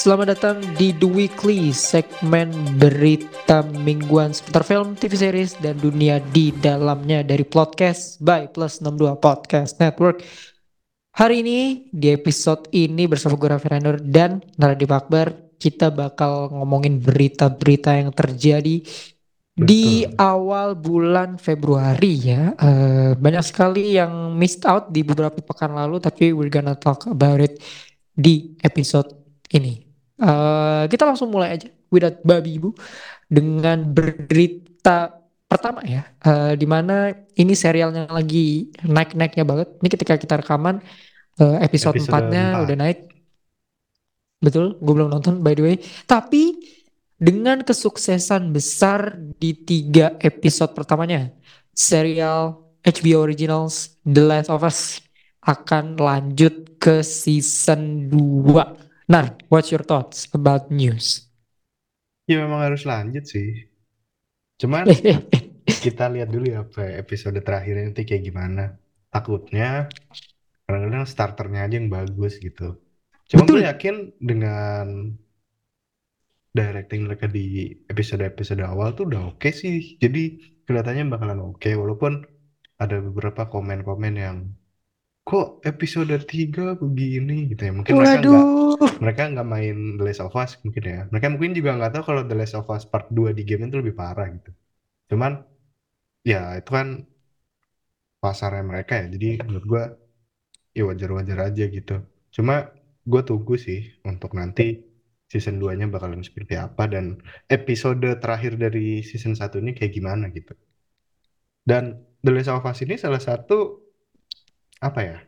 selamat datang di The Weekly, segmen berita mingguan seputar film, TV series, dan dunia di dalamnya dari podcast by Plus 62 Podcast Network. Hari ini, di episode ini bersama gue Raffi dan Naradi Akbar, kita bakal ngomongin berita-berita yang terjadi di Betul. awal bulan Februari ya. Eh, banyak sekali yang missed out di beberapa pekan lalu, tapi we're gonna talk about it di episode ini. Eh, kita langsung mulai aja without babi ibu dengan berita pertama ya, eh, di mana ini serialnya lagi naik-naiknya banget. Ini ketika kita rekaman eh, episode Episode 4-nya 4. udah naik. Betul, gue belum nonton by the way. Tapi dengan kesuksesan besar di tiga episode pertamanya, serial HBO Originals The Last of Us akan lanjut ke season 2. Nah, what's your thoughts about news? Ya memang harus lanjut sih. Cuman kita lihat dulu ya apa episode terakhir nanti kayak gimana. Takutnya kadang-kadang starternya aja yang bagus gitu. Cuma gue yakin dengan directing mereka di episode-episode awal tuh udah oke sih. Jadi kelihatannya bakalan oke walaupun ada beberapa komen-komen yang kok episode 3 begini gitu ya. Mungkin mereka nggak Waduh. mereka nggak main The Last of Us mungkin ya. Mereka mungkin juga nggak tahu kalau The Last of Us Part 2 di game itu lebih parah gitu. Cuman ya itu kan pasarnya mereka ya. Jadi menurut gua ya wajar-wajar aja gitu. Cuma gue tunggu sih untuk nanti season 2-nya bakalan seperti apa dan episode terakhir dari season 1 ini kayak gimana gitu. Dan The Last of Us ini salah satu apa ya?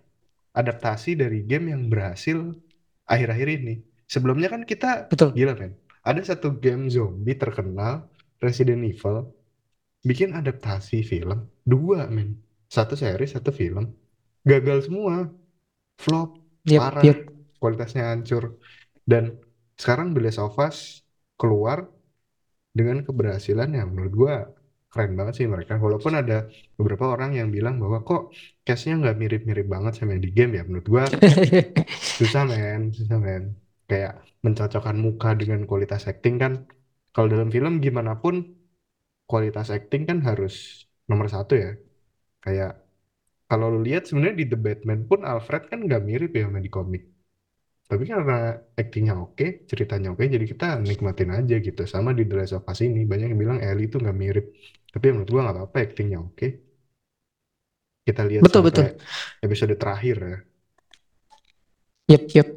adaptasi dari game yang berhasil akhir-akhir ini. Sebelumnya kan kita Betul. gila men. Ada satu game zombie terkenal Resident Evil bikin adaptasi film dua men. Satu seri, satu film. Gagal semua. Flop, Yep, parah, yep. kualitasnya hancur. Dan sekarang The Last of Us keluar dengan keberhasilan yang menurut gua keren banget sih mereka. Walaupun ada beberapa orang yang bilang bahwa kok case-nya nggak mirip-mirip banget sama yang di game ya. Menurut gua susah men, susah men. Kayak mencocokkan muka dengan kualitas acting kan. Kalau dalam film gimana pun kualitas acting kan harus nomor satu ya. Kayak kalau lu lihat sebenarnya di The Batman pun Alfred kan nggak mirip ya sama di komik. Tapi karena actingnya oke, ceritanya oke, jadi kita nikmatin aja gitu. Sama di The Last of Us ini, banyak yang bilang Ellie itu nggak mirip. Tapi menurut gua nggak apa-apa, actingnya oke. Kita lihat Betul, betul. sampai episode terakhir ya. Yep, yep.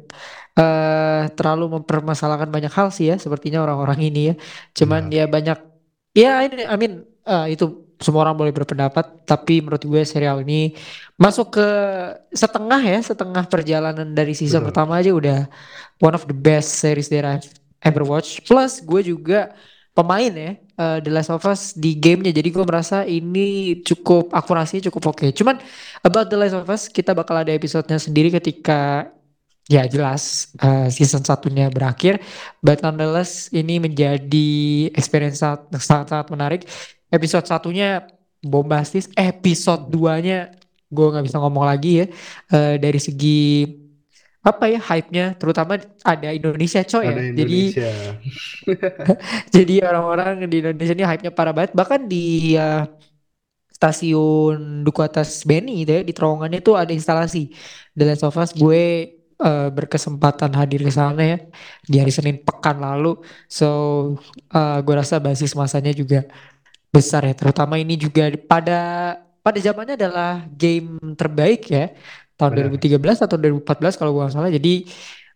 Eh, terlalu mempermasalahkan banyak hal sih ya, sepertinya orang-orang ini ya. Cuman Benar. ya banyak, ya ini, I mean, eh, itu semua orang boleh berpendapat. Tapi menurut gue serial ini masuk ke setengah ya, setengah perjalanan dari season Betul. pertama aja udah one of the best series that I've ever watched. Plus gue juga pemain ya eh, The Last of Us di gamenya, jadi gue merasa ini cukup akurasinya cukup oke. Cuman about The Last of Us kita bakal ada episodenya sendiri ketika ya jelas eh, season satunya berakhir. But nonetheless ini menjadi experience sangat- sangat-sangat menarik. Episode satunya bombastis, episode 2-nya gue nggak bisa ngomong lagi ya Eh, dari segi apa ya hype-nya terutama ada Indonesia coy ya. Ada Jadi Indonesia. jadi orang-orang di Indonesia ini hype-nya parah banget. Bahkan di uh, stasiun Duku Atas Beni gitu ya, di terowongannya tuh ada instalasi The Last of Us. Gue uh, berkesempatan hadir ke sana ya di hari Senin pekan lalu. So uh, gue rasa basis masanya juga besar ya. Terutama ini juga pada pada zamannya adalah game terbaik ya tahun Benar. 2013 atau 2014 kalau gue salah. Jadi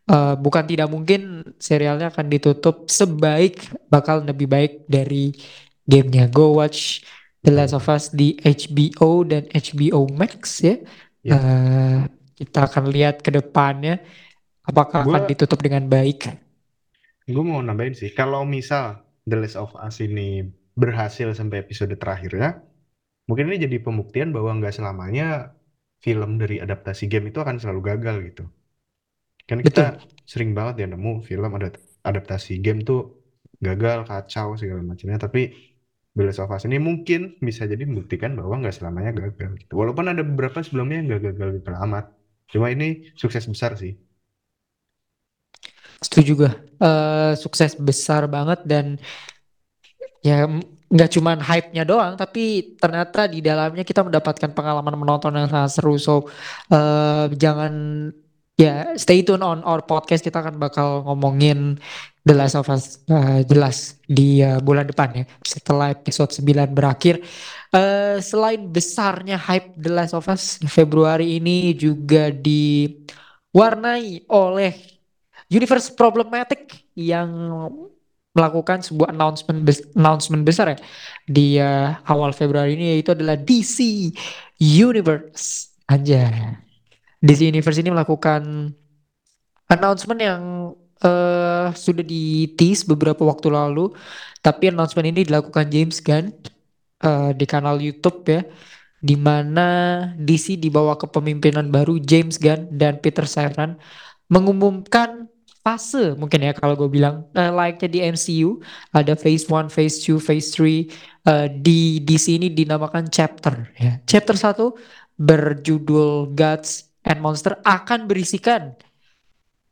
eh, bukan tidak mungkin serialnya akan ditutup sebaik bakal lebih baik dari gamenya. Go watch The Last of Us di HBO dan HBO Max ya. Ya. Eh, kita akan lihat ke depannya apakah akan Gua ditutup dengan baik. gue mau nambahin sih, kalau misal The Last of Us ini berhasil sampai episode terakhirnya, mungkin ini jadi pembuktian bahwa nggak selamanya film dari adaptasi game itu akan selalu gagal gitu. Kan Betul. kita sering banget ya nemu film ada adaptasi game tuh gagal, kacau segala macamnya, tapi The Last of Us ini mungkin bisa jadi membuktikan bahwa nggak selamanya gagal gitu. Walaupun ada beberapa sebelumnya yang nggak gagal gitu amat. Cuma ini sukses besar sih. setuju gue. Eh, sukses besar banget dan ya nggak cuman hype-nya doang, tapi ternyata di dalamnya kita mendapatkan pengalaman menonton yang sangat seru. So eh, jangan ya stay tune on our podcast kita akan bakal ngomongin The Last of Us eh, jelas di eh, bulan depan ya setelah episode 9 berakhir. Eh, selain besarnya hype The Last of Us Februari ini juga diwarnai oleh Universe Problematic yang melakukan sebuah announcement announcement besar ya di eh, awal Februari ini yaitu adalah DC Universe. Anjay. DC Universe ini melakukan announcement yang eh sudah di-tease beberapa waktu lalu, tapi announcement ini dilakukan James Gunn eh, di kanal YouTube ya di mana DC dibawa kepemimpinan baru James Gunn dan Peter Safran mengumumkan fase mungkin ya kalau gue bilang. Eh, layaknya di MCU ada phase one, phase two, phase three Eh, di DC ini dinamakan chapter ya. Chapter satu berjudul Gods and Monster akan berisikan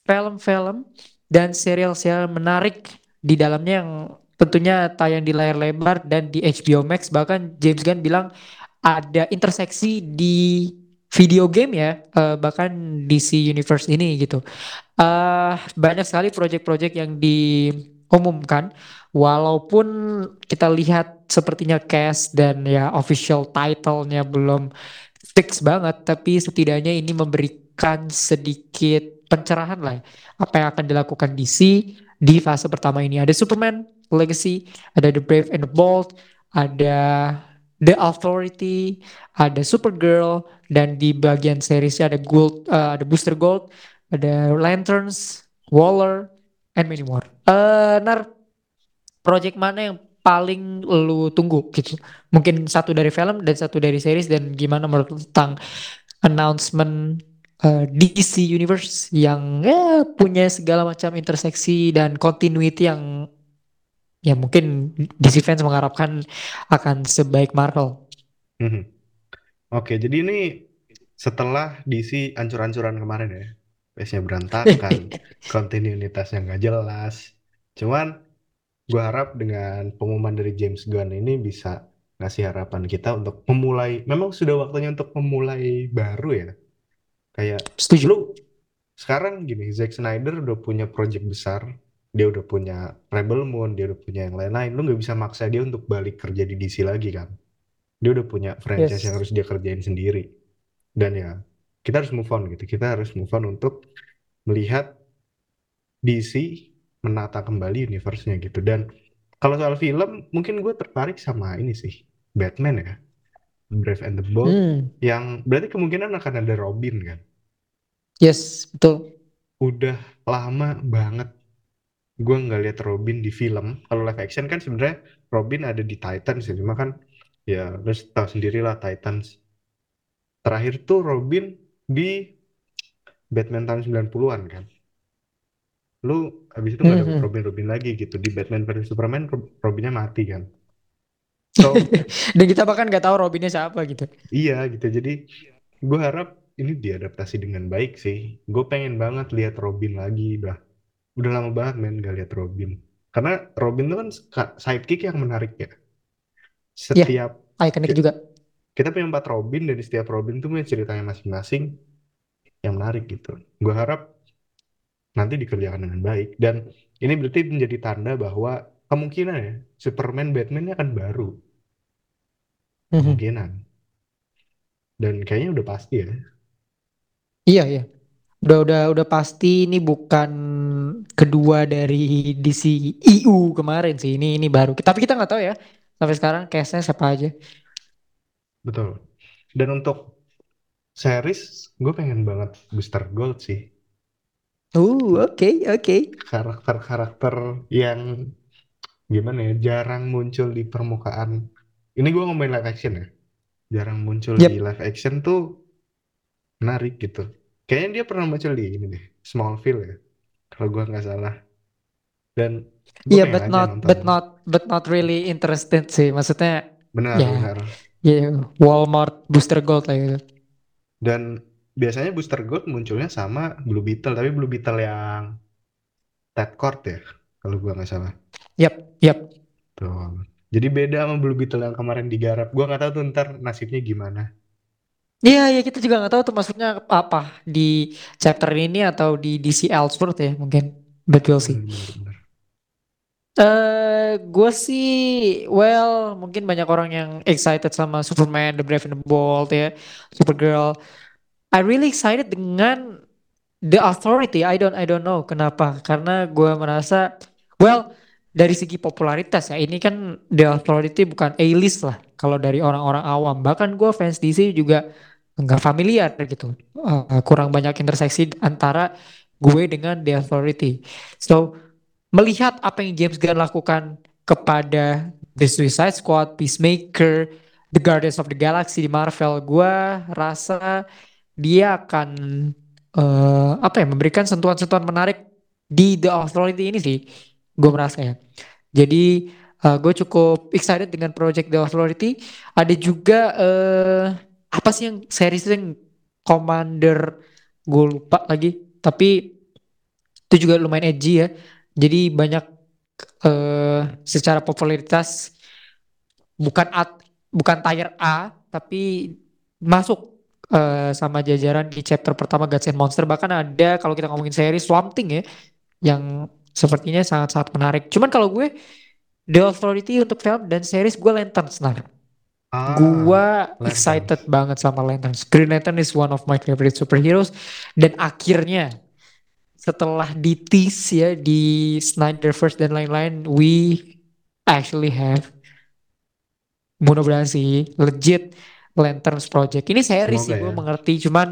film-film dan serial-serial menarik di dalamnya yang tentunya tayang di layar lebar dan di HBO Max. Bahkan James Gunn bilang ada interseksi di video game ya eh, bahkan DC Universe ini gitu eh banyak sekali proyek-proyek yang diumumkan. Walaupun kita lihat sepertinya cast dan ya official title-nya belum fix banget tapi setidaknya ini memberikan sedikit pencerahan lah ya, apa yang akan dilakukan DC di fase pertama ini. Ada Superman Legacy ada The Brave and the Bold ada The Authority ada Supergirl dan di bagian seriesnya ada Gold eh, ada Booster Gold ada Lanterns, Waller, and many more. Eh, Nar, project mana yang paling lu tunggu gitu? Mungkin satu dari film dan satu dari series dan gimana menurut tentang announcement eh, DC Universe yang ya punya segala macam interseksi dan continuity yang ya mungkin DC fans mengharapkan akan sebaik Marvel. Mhm. Oke, jadi ini setelah DC ancur-ancuran kemarin ya, pace-nya berantakan, kontinuitasnya nggak jelas. Cuman gue harap dengan pengumuman dari James Gunn ini bisa ngasih harapan kita untuk memulai, memang sudah waktunya untuk memulai baru ya. Kayak Setuju. lu sekarang gini, Zack Snyder udah punya project besar, dia udah punya Rebel Moon, dia udah punya yang lain-lain. Lu nggak bisa maksa dia untuk balik kerja di DC lagi kan. Dia udah punya franchise yang Yes. harus dia kerjain sendiri. Dan ya, kita harus move on gitu. Kita harus move on untuk melihat DC menata kembali universe-nya gitu. Dan kalau soal film, mungkin gue tertarik sama ini sih, Batman ya, Brave and the Bold, Hmm, yang berarti kemungkinan akan ada Robin kan. yes, betul. Udah lama banget gue nggak lihat Robin di film. Kalau live action kan sebenarnya Robin ada di Titans ya, cuma kan ya lu tahu sendiri lah Titans. Terakhir tuh Robin di Batman tahun 90-an kan. Lu habis itu nggak dapet Mhm. Robin-Robin lagi gitu. Di Batman versus Superman Rob- Robinnya mati kan. So, Dan kita bahkan nggak tahu Robinnya siapa gitu. iya gitu. Jadi gue harap ini diadaptasi dengan baik sih. Gue pengen banget lihat Robin lagi. Udah, udah lama banget men gak lihat Robin. Karena Robin tuh kan ska- sidekick yang menarik ya. Ya, Setiap ikonik juga. Kita punya empat Robin dan setiap Robin tuh punya ceritanya masing-masing yang menarik gitu. Gue harap nanti dikerjakan dengan baik dan ini berarti menjadi tanda bahwa kemungkinan ya Superman Batman akan baru Mhm. kemungkinan dan kayaknya udah pasti ya Iya, iya. Udah udah udah pasti ini bukan kedua dari DC EU kemarin sih. Ini ini baru. Tapi kita nggak tahu ya. Sampai sekarang case-nya siapa aja. Betul. Dan untuk series gue pengen banget Booster Gold sih. Uh, oke, oke. karakter-karakter yang gimana ya jarang muncul di permukaan. Ini gue ngomongin live action ya. Jarang muncul Yep. di live action tuh menarik gitu. Kayaknya dia pernah muncul di ini deh Smallville ya kalau gue nggak salah. Dan gue Iya, pengen but aja not nonton but not but not really interested sih. Maksudnya benar ya. benar ya Walmart Booster Gold lah gitu. dan biasanya Booster Gold munculnya sama Blue Beetle tapi Blue Beetle yang Ted Kord ya kalau gua nggak salah Yap, yap. tuh jadi beda sama Blue Beetle yang kemarin digarap gua nggak tahu tuh ntar nasibnya gimana Iya, ya kita juga nggak tahu tuh maksudnya apa di chapter ini atau di DC Elseworlds ya mungkin. But we'll see. bener Eh, gue sih, well, mungkin banyak orang yang excited sama Superman, The Brave and the Bold ya, Supergirl. I really excited dengan The Authority. I don't, I don't know kenapa. Karena gue merasa, well, dari segi popularitas ya, ini kan The Authority bukan A-list lah. Kalau dari orang-orang awam, bahkan gue fans DC juga nggak familiar gitu. Eh, kurang banyak interseksi antara gue dengan The Authority. So melihat apa yang James Gunn lakukan kepada The Suicide Squad, Peacemaker, The Guardians of the Galaxy di Marvel, gue rasa dia akan eh, apa ya memberikan sentuhan-sentuhan menarik di The Authority ini sih, gue merasa ya. Jadi gue cukup excited dengan project The Authority. Ada juga eh, apa sih yang series yang Commander gue lupa lagi, tapi itu juga lumayan edgy ya. Jadi banyak eh secara popularitas bukan at, bukan tier A tapi masuk eh, sama jajaran di chapter pertama Gods and Monster bahkan ada kalau kita ngomongin series Swamp Thing ya yang sepertinya sangat-sangat menarik. Cuman kalau gue The Authority untuk film dan series gue Lanterns nah. ah Gua Lanterns excited banget sama Lanterns. Green Lantern is one of my favorite superheroes dan akhirnya setelah di tease ya di Snyderverse dan lain-lain, we actually have mudah-mudahan sih legit Lanterns Project. Ini series semoga sih gue ya mengerti, cuman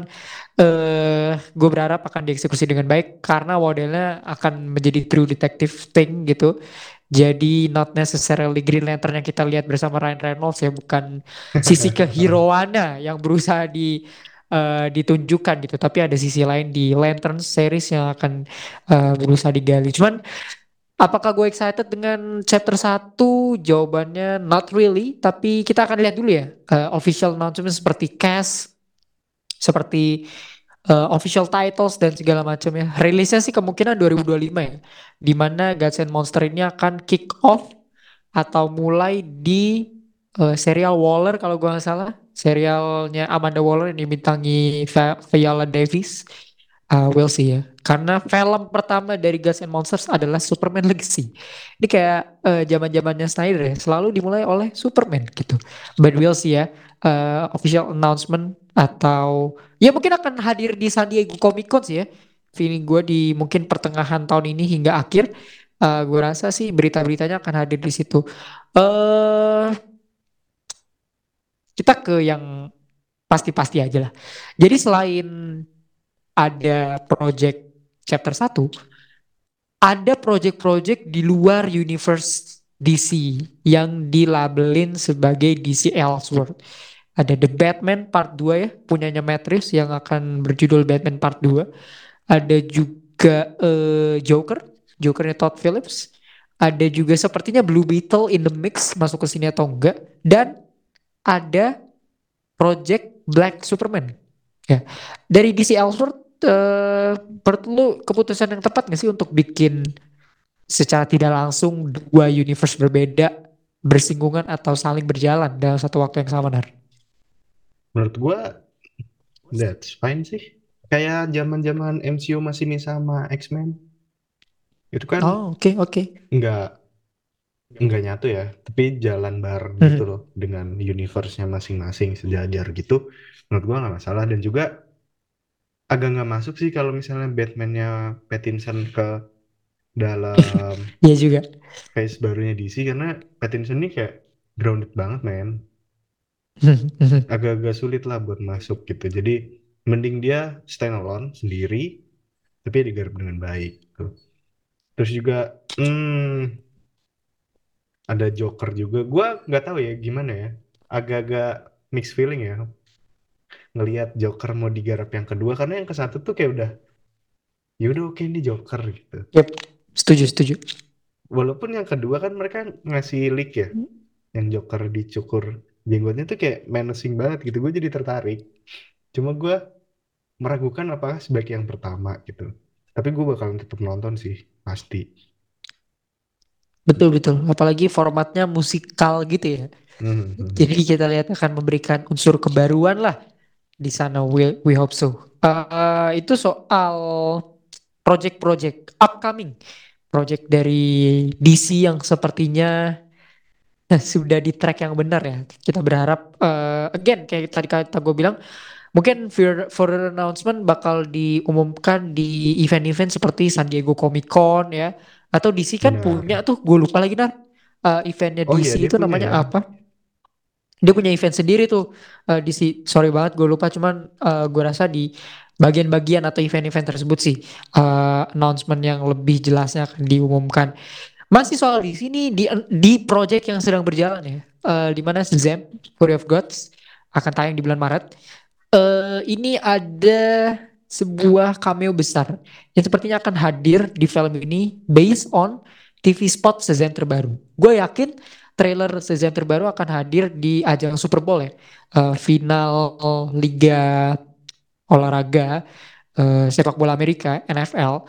eh gue berharap akan dieksekusi dengan baik karena modelnya akan menjadi true detective thing gitu. Jadi not necessarily Green Lantern yang kita lihat bersama Ryan Reynolds ya bukan sisi keheroannya yang berusaha di eh, ditunjukkan gitu, tapi ada sisi lain di Lantern series yang akan eh, berusaha digali. Cuman apakah gue excited dengan chapter satu? Jawabannya not really, tapi kita akan lihat dulu ya eh, official announcement seperti cast, seperti eh, official titles dan segala macam ya. Rilisnya sih kemungkinan 2025 ya. Di mana Gods and Monster ini akan kick off atau mulai di eh, serial Waller kalau gua nggak salah. Serialnya Amanda Waller yang dibintangi Vi- Viola Davis. Uh, we'll see ya. Karena film pertama dari Gods and Monsters adalah Superman Legacy. Ini kayak eh, zaman-zamannya Snyder ya, selalu dimulai oleh Superman gitu. But we'll see ya. eh, official announcement atau ya mungkin akan hadir di San Diego Comic Con sih ya. Feeling gue di mungkin pertengahan tahun ini hingga akhir. eh gue rasa sih berita-beritanya akan hadir di situ. eh kita ke yang pasti-pasti aja lah. Jadi selain ada project chapter satu ada project-project di luar universe DC yang dilabelin sebagai DC Elseworld. Ada The Batman Part 2 ya, punyanya Reeves yang akan berjudul Batman Part 2. Ada juga eh, Joker, Jokernya Todd Phillips. Ada juga sepertinya Blue Beetle in the mix masuk ke sini atau enggak. Dan ada Project Black Superman. Ya, dari DC Elseworld eh menurut lu keputusan yang tepat gak sih untuk bikin secara tidak langsung dua universe berbeda bersinggungan atau saling berjalan dalam satu waktu yang sama, Nar? menurut gua that's fine sih kayak zaman-zaman MCU masih nih sama X-Men itu kan Oh, oke, oke. nggak nggak nyatu ya tapi jalan bareng Mhm. gitu loh dengan universe-nya masing-masing sejajar gitu menurut gua nggak masalah dan juga agak nggak masuk sih kalau misalnya Batman-nya Pattinson ke dalam Iya juga. phase barunya DC karena Pattinson ini kayak grounded banget men agak-agak sulit lah buat masuk gitu jadi mending dia stand alone sendiri tapi digarap dengan baik gitu. terus juga hmm, ada Joker juga. Gua nggak tahu ya gimana ya? Agak-agak mixed feeling ya ngelihat Joker mau digarap yang kedua. Karena yang ke satu tuh kayak udah ya udah oke ini Joker gitu. Yep, setuju, setuju. walaupun yang kedua kan mereka ngasih leak ya yang Joker dicukur jenggotnya tuh kayak menacing banget gitu. Gue jadi tertarik. Cuma gue meragukan apakah sebaik yang pertama gitu. Tapi gue bakalan tetap nonton sih, pasti. Betul betul. Apalagi formatnya musikal gitu ya. Hmm, hmm. Jadi kita lihat akan memberikan unsur kebaruan lah di sana. We we hope so. Eh, itu soal project-project upcoming, project dari DC yang sepertinya sudah di track yang benar ya. Kita berharap eh, again kayak tadi kata gue bilang mungkin for further announcement bakal diumumkan di event-event seperti San Diego Comic Con ya atau DC kan punya Benar. tuh gue lupa lagi nar Eh, eventnya Oh iya, DC dia itu punya namanya ya. apa? Dia punya event sendiri tuh eh, DC. Sorry banget gue lupa cuman eh, gue rasa di bagian-bagian atau event-event tersebut sih eh, announcement yang lebih jelasnya akan diumumkan. Masih soal di sini di di project yang sedang berjalan ya. Eh, di mana Zem Fury of Gods akan tayang di bulan Maret. Eh ini ada sebuah cameo besar yang sepertinya akan hadir di film ini based on TV spot Shazam terbaru. Gue yakin trailer Shazam terbaru akan hadir di ajang Super Bowl ya. Eh, final Liga Olahraga eh, Sepak Bola Amerika NFL.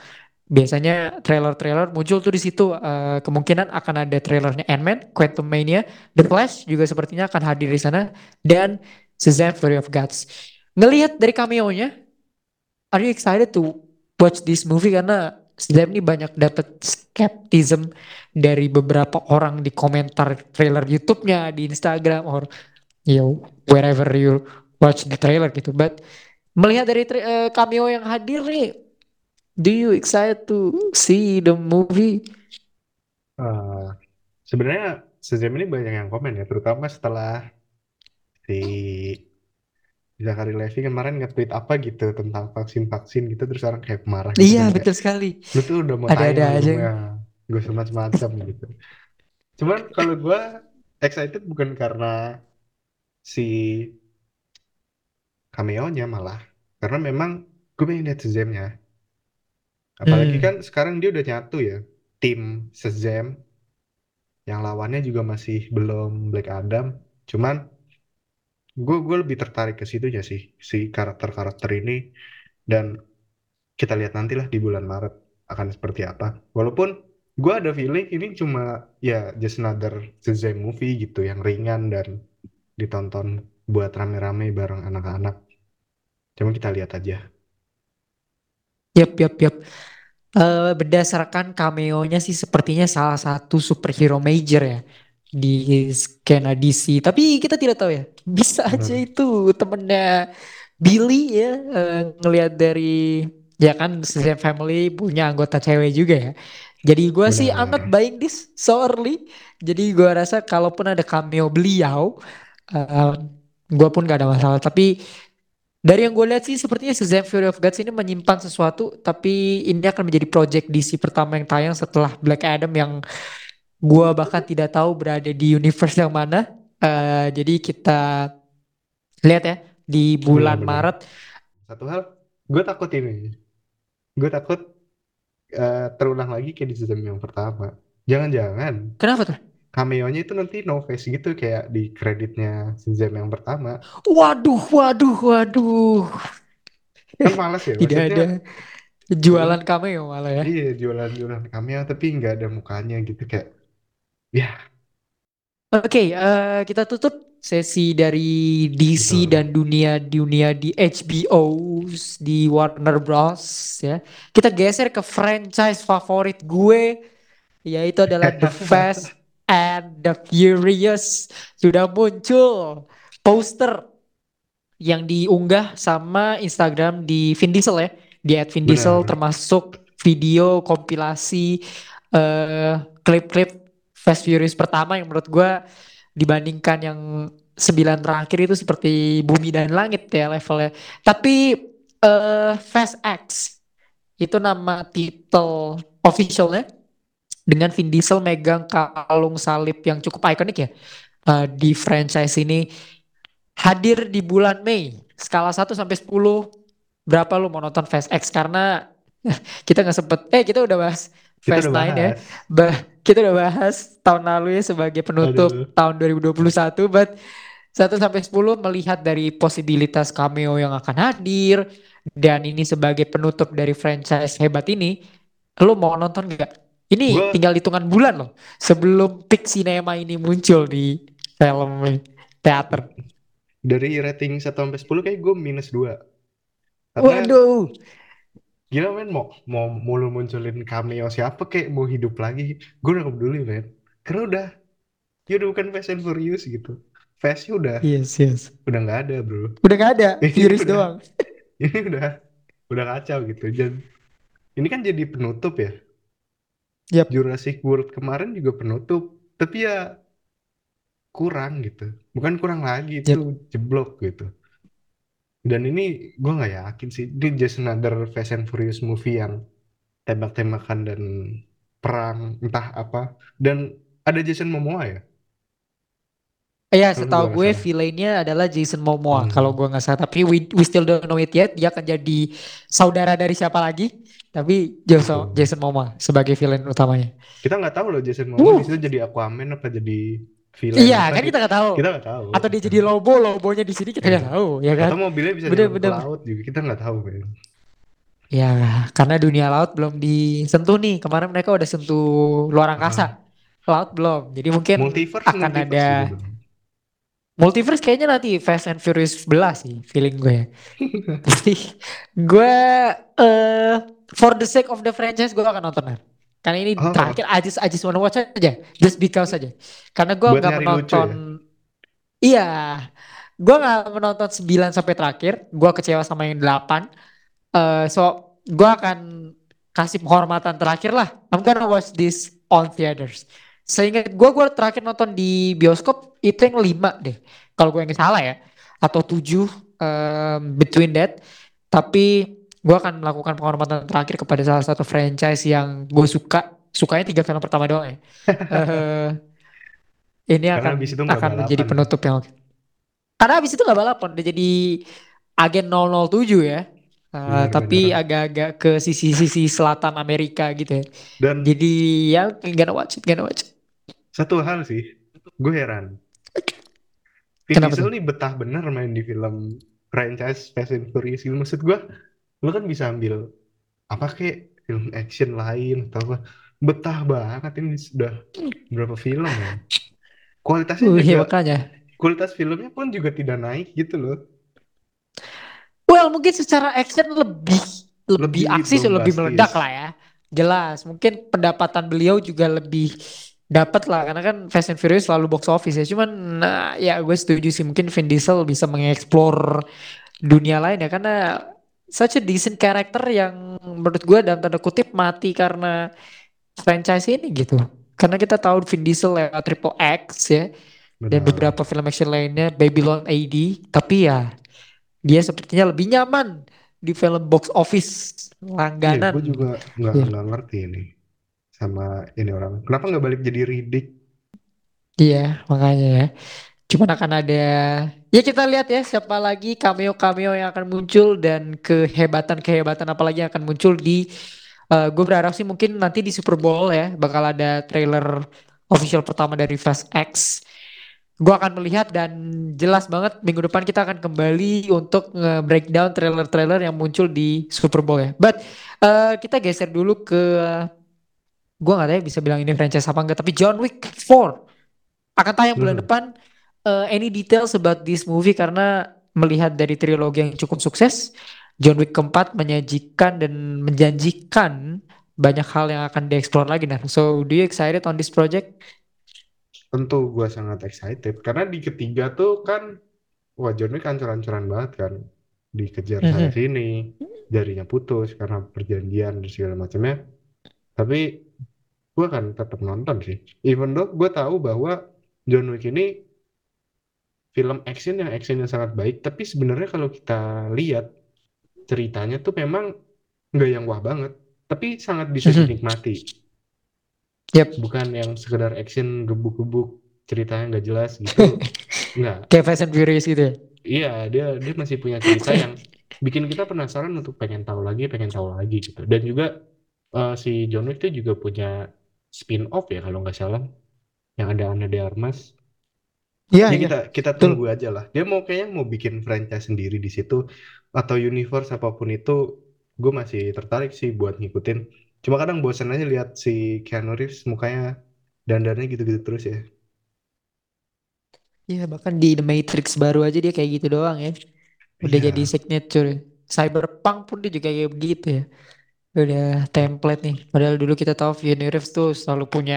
Biasanya trailer-trailer muncul tuh di situ. Eh, kemungkinan akan ada trailernya Ant-Man, Quantumania, The Flash juga sepertinya akan hadir di sana dan Shazam Fury of Gods. Ngelihat dari cameo-nya, are you excited to watch this movie karena Shazam ini banyak dapat skeptism dari beberapa orang di komentar trailer YouTube-nya, di Instagram or you know, wherever you watch the trailer gitu. But melihat dari eh, cameo yang hadir nih, do you excited to see the movie? Eh, sebenarnya sejam ini banyak yang komen ya, terutama setelah si Zachary Levi kemarin nge-tweet apa gitu tentang vaksin-vaksin gitu, terus orang kayak marah gitu Iya, kan kayak, betul sekali. lu tuh udah mau Ada-ada aja. ya? Gue semacam gitu. Cuman kalau gue excited bukan karena si cameo-nya malah, karena memang gue pengen lihat Shazam-nya. Apalagi kan Hmm. sekarang dia udah nyatu ya, tim Shazam yang lawannya juga masih belum Black Adam. Cuman gue gue lebih tertarik ke situ ya sih, si karakter-karakter ini dan kita lihat nantilah di bulan Maret akan seperti apa. Walaupun gue ada feeling ini cuma ya just another Shazam movie gitu yang ringan dan ditonton buat rame-rame bareng anak-anak. Cuma kita lihat aja. Yap, yap, yap. Eh, berdasarkan cameo-nya sih sepertinya salah satu superhero major ya di skena DC. Tapi kita tidak tahu ya. Bisa aja Benar, itu temennya Billy ya eh, ngelihat dari ya kan Shazam Family punya anggota cewek juga ya. Jadi gua sih I'm not buying this so early. Jadi gua rasa kalaupun ada cameo beliau, eh, gua pun gak ada masalah. Tapi dari yang gue lihat sih sepertinya Shazam Fury of Gods ini menyimpan sesuatu tapi ini akan menjadi project DC pertama yang tayang setelah Black Adam yang gue bahkan tidak tahu berada di universe yang mana. Eh, jadi kita lihat ya di bulan Benar-benar. Maret. Satu hal, gue takut ini. Gue takut eh, terulang lagi kayak di season yang pertama. Jangan-jangan Kenapa tuh? cameo-nya itu nanti no face gitu kayak di kreditnya season yang pertama. Waduh, waduh, waduh. Kan males ya, Tidak maksudnya ada jualan cameo malah ya. iya jualan-jualan cameo tapi nggak ada mukanya gitu kayak ya Oke, eh, kita tutup sesi dari DC betul. dan dunia dunia di HBO di Warner Bros ya. Kita geser ke franchise favorit gue yaitu adalah The Fast and the Furious. Sudah muncul poster yang diunggah sama Instagram di Vin Diesel ya. Di Vin Diesel termasuk video kompilasi eh, klip-klip Fast Furious pertama yang menurut gue dibandingkan yang sembilan terakhir itu seperti bumi dan langit ya levelnya. Tapi eh, Fast X itu nama titel officialnya dengan Vin Diesel megang kalung salib yang cukup ikonik ya eh, di franchise ini hadir di bulan Mei. Skala satu sampai 10 berapa lu mau nonton Fast X karena kita nggak sempet eh kita udah bahas Kita Fast udah 9 ya. Bah, kita udah bahas tahun lalu ya sebagai penutup Aduh. tahun 2021 but satu sampai 10 melihat dari posibilitas cameo yang akan hadir dan ini sebagai penutup dari franchise hebat ini, lo mau nonton gak? Ini Gue tinggal hitungan bulan loh sebelum peak cinema ini muncul di film teater. dari rating 1 sampai 10 kayak gue minus 2. Karena Waduh, gila men mau mau mulu munculin cameo siapa kayak mau hidup lagi. Gue udah gak peduli men. Karena udah ya udah bukan Fast and Furious gitu. Fastnya udah yes yes. udah nggak ada bro. Udah gak ada, Furious udah doang. ini udah udah kacau gitu. Dan ini kan jadi penutup ya. Yap, Jurassic World kemarin juga penutup. Tapi ya kurang gitu. Bukan kurang lagi yap. itu jeblok gitu. Dan ini gue nggak yakin sih. Ini just another Fast and Furious movie yang tembak-tembakan dan perang entah apa. Dan ada Jason Momoa ya? Iya, Kalau setahu gue villainnya adalah Jason Momoa kalau Hmm. gue nggak salah. Tapi we, we still don't know it yet. Dia akan jadi saudara dari siapa lagi? Tapi Jason, Betul. Jason Momoa sebagai villain utamanya. Kita nggak tahu loh Jason Momoa Uh, di situ jadi Aquaman apa jadi villain iya kan gitu. kita nggak tahu. Kita nggak tahu. Atau dia jadi Lobo, Lobonya di sini kita Iya. nggak tahu, ya kan? Atau mobilnya bisa nyampe ke Bener-bener. laut juga. Kita nggak tahu men. Ya, karena dunia laut belum disentuh nih. Kemarin mereka udah sentuh luar Ah, angkasa. Laut belum. Jadi mungkin multiverse akan multiverse ada juga belum. multiverse kayaknya nanti Fast and Furious 11 sih feeling gue. Tapi gue eh for the sake of the franchise gue akan nonton Karena ini Oh, terakhir I just I just wanna watch aja, just because aja. Karena gue lucu menonton, ya. iya, gue nggak menonton 9 sampai terakhir. Gue kecewa sama yang 8. Eh so gue akan kasih penghormatan terakhir lah. I'm gonna watch this on theaters. Seingat gue, gue terakhir nonton di bioskop itu yang 5 deh. Kalau gue nggak salah ya, atau 7 em, between that. Tapi gue akan melakukan penghormatan terakhir kepada salah satu franchise yang gue suka. Sukanya tiga film pertama doang ya. Eh, ini Karena akan habis itu akan menjadi penutup yang oke. Karena habis itu nggak balapan, udah jadi agen 007 ya. Eh, tapi Bener-bener. agak-agak ke sisi-sisi selatan Amerika gitu ya. Dan Jadi ya gonna watch it, gonna watch it. satu hal sih, gue heran. Vin Kenapa Diesel nih betah bener main di film franchise Fast and Furious gitu. Maksud gue, lo kan bisa ambil apa kayak film action lain atau apa. Betah banget ini sudah berapa film ya. Kualitasnya Uh, ya juga, makanya. kualitas filmnya pun juga tidak naik gitu loh. Well, mungkin secara action lebih lebih Lebih aksi lebih meledak lah ya. Jelas, mungkin pendapatan beliau juga lebih dapat lah karena kan Fast and Furious selalu box office ya. Cuman nah, ya gue setuju sih mungkin Vin Diesel bisa mengeksplor dunia lain ya karena such a decent character yang menurut gue dalam tanda kutip mati karena franchise ini gitu. Karena kita tahu Vin Diesel lewat Triple X ya dan Benar. beberapa film action lainnya Babylon AD tapi ya dia sepertinya lebih nyaman di film box office Iya, gue langganan. juga nggak nggak ngerti ini sama ini orang. Kenapa nggak balik jadi Riddick? Iya, makanya ya. Cuman akan ada ya kita lihat ya siapa lagi cameo-cameo yang akan muncul dan kehebatan-kehebatan apalagi yang akan muncul di eh gue berharap sih mungkin nanti di Super Bowl ya bakal ada trailer official pertama dari Fast X. Gue akan melihat dan jelas banget minggu depan kita akan kembali untuk nge-breakdown trailer-trailer yang muncul di Super Bowl ya. But eh, kita geser dulu ke gue nggak tahu ya bisa bilang ini franchise apa enggak tapi John Wick 4 akan tayang bulan Mhm. depan. Eh, any details about this movie karena melihat dari trilogi yang cukup sukses, John Wick keempat menyajikan dan menjanjikan banyak hal yang akan dieksplor lagi nah. So, do you excited on this project? Tentu gue sangat excited karena di ketiga tuh kan wah John Wick ancur-ancuran banget kan dikejar sana Mhm. sini jarinya putus karena perjanjian dan segala macamnya tapi gue akan tetap nonton sih even though gue tahu bahwa John Wick ini film action yang actionnya sangat baik. Tapi sebenarnya kalau kita lihat ceritanya tuh memang nggak yang wah banget. Tapi sangat bisa Mhm. dinikmati. Yep. bukan yang sekedar action gebuk-gebuk ceritanya nggak jelas gitu. Nggak. Kayak Fast and Furious gitu ya. iya dia dia masih punya cerita yang bikin kita penasaran untuk pengen tahu lagi pengen tahu lagi gitu. Dan juga eh, si John Wick itu juga punya spin off ya kalau nggak salah. Yang ada Ana de Armas Iya, Ya kita kita Betul. tunggu aja lah. Dia mau kayaknya mau bikin franchise sendiri di situ atau universe apa pun itu, gue masih tertarik sih buat ngikutin. Cuma kadang bosan aja lihat si Keanu Reeves mukanya dandarnya gitu-gitu terus ya. Iya, bahkan di The Matrix baru aja dia kayak gitu doang ya. Udah jadi Iya, signature. Cyberpunk pun dia juga kayak begitu ya. Udah template nih. Padahal dulu kita tahu Keanu Reeves tuh selalu punya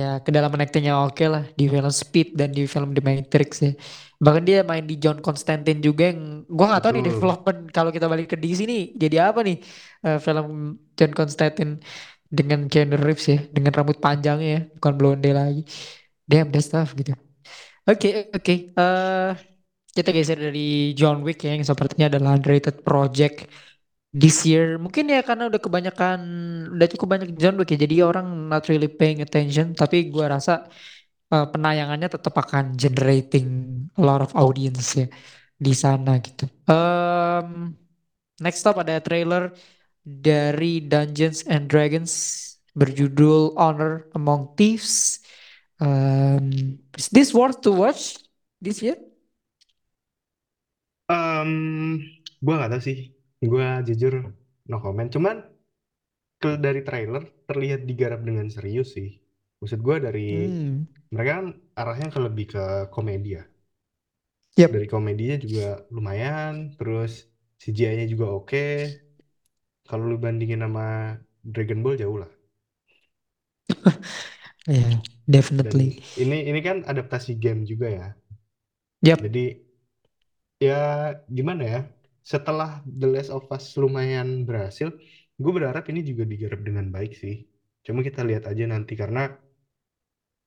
ya kedalaman aktingnya oke lah di film Speed dan di film The Matrix ya. Bahkan dia main di John Constantine juga yang gua nggak tahu nih development kalau kita balik ke DC nih jadi apa nih eh, film John Constantine dengan Keanu Reeves ya dengan rambut panjangnya ya bukan blonde lagi. Damn that stuff gitu. Oke oke Eh, kita geser dari John Wick ya yang sepertinya adalah underrated project this year mungkin ya karena udah kebanyakan udah cukup banyak John Wick ya jadi orang not really paying attention tapi gua rasa eh, penayangannya tetap akan generating a lot of audience ya di sana gitu. Um, next up ada trailer dari Dungeons and Dragons berjudul Honor Among Thieves. Um, is this worth to watch this year? Em, gue nggak tahu sih. Gue jujur no comment. Cuman ke dari trailer terlihat digarap dengan serius sih. Maksud gue dari Hmm, mereka kan arahnya ke lebih ke komedi ya. Dari yep. komedinya juga lumayan, terus CGI-nya juga oke. Kalau lu bandingin sama Dragon Ball jauh lah. Yeah, Dan definitely. ini ini kan adaptasi game juga ya. Yep. Jadi ya gimana ya? Setelah The Last of Us lumayan berhasil, gue berharap ini juga digarap dengan baik sih. Cuma kita lihat aja nanti karena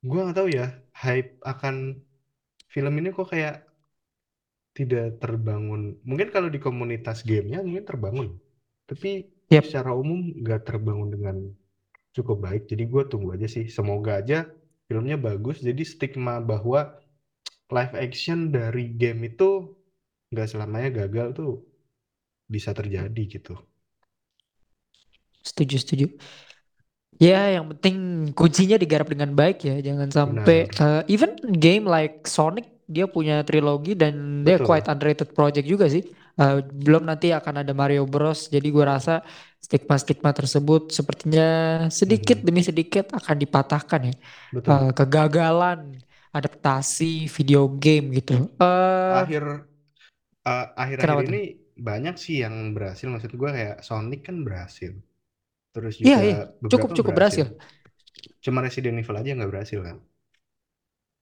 gue nggak tahu ya hype akan film ini kok kayak tidak terbangun. Mungkin kalau di komunitas gamenya mungkin terbangun, tapi Yep. secara umum nggak terbangun dengan cukup baik. Jadi gue tunggu aja sih. Semoga aja filmnya bagus. Jadi stigma bahwa live action dari game itu nggak selamanya gagal tuh bisa terjadi gitu. Setuju, setuju. Ya, yang penting kuncinya digarap dengan baik ya. Jangan sampai Benar, eh, even game like Sonic dia punya trilogi dan dia betul. quite underrated project juga sih. Eh, belum nanti akan ada Mario Bros. Jadi gua rasa stigma-stigma tersebut sepertinya sedikit Mhm, demi sedikit akan dipatahkan ya. Betul. kegagalan adaptasi video game gitu. Eh, Akhir akhir-akhir kenapa tuh? ini banyak sih yang berhasil. Maksud gue kayak Sonic kan berhasil. Terus Iya, juga iya, cukup cukup berhasil. berhasil. Cuma Resident Evil aja nggak berhasil kan.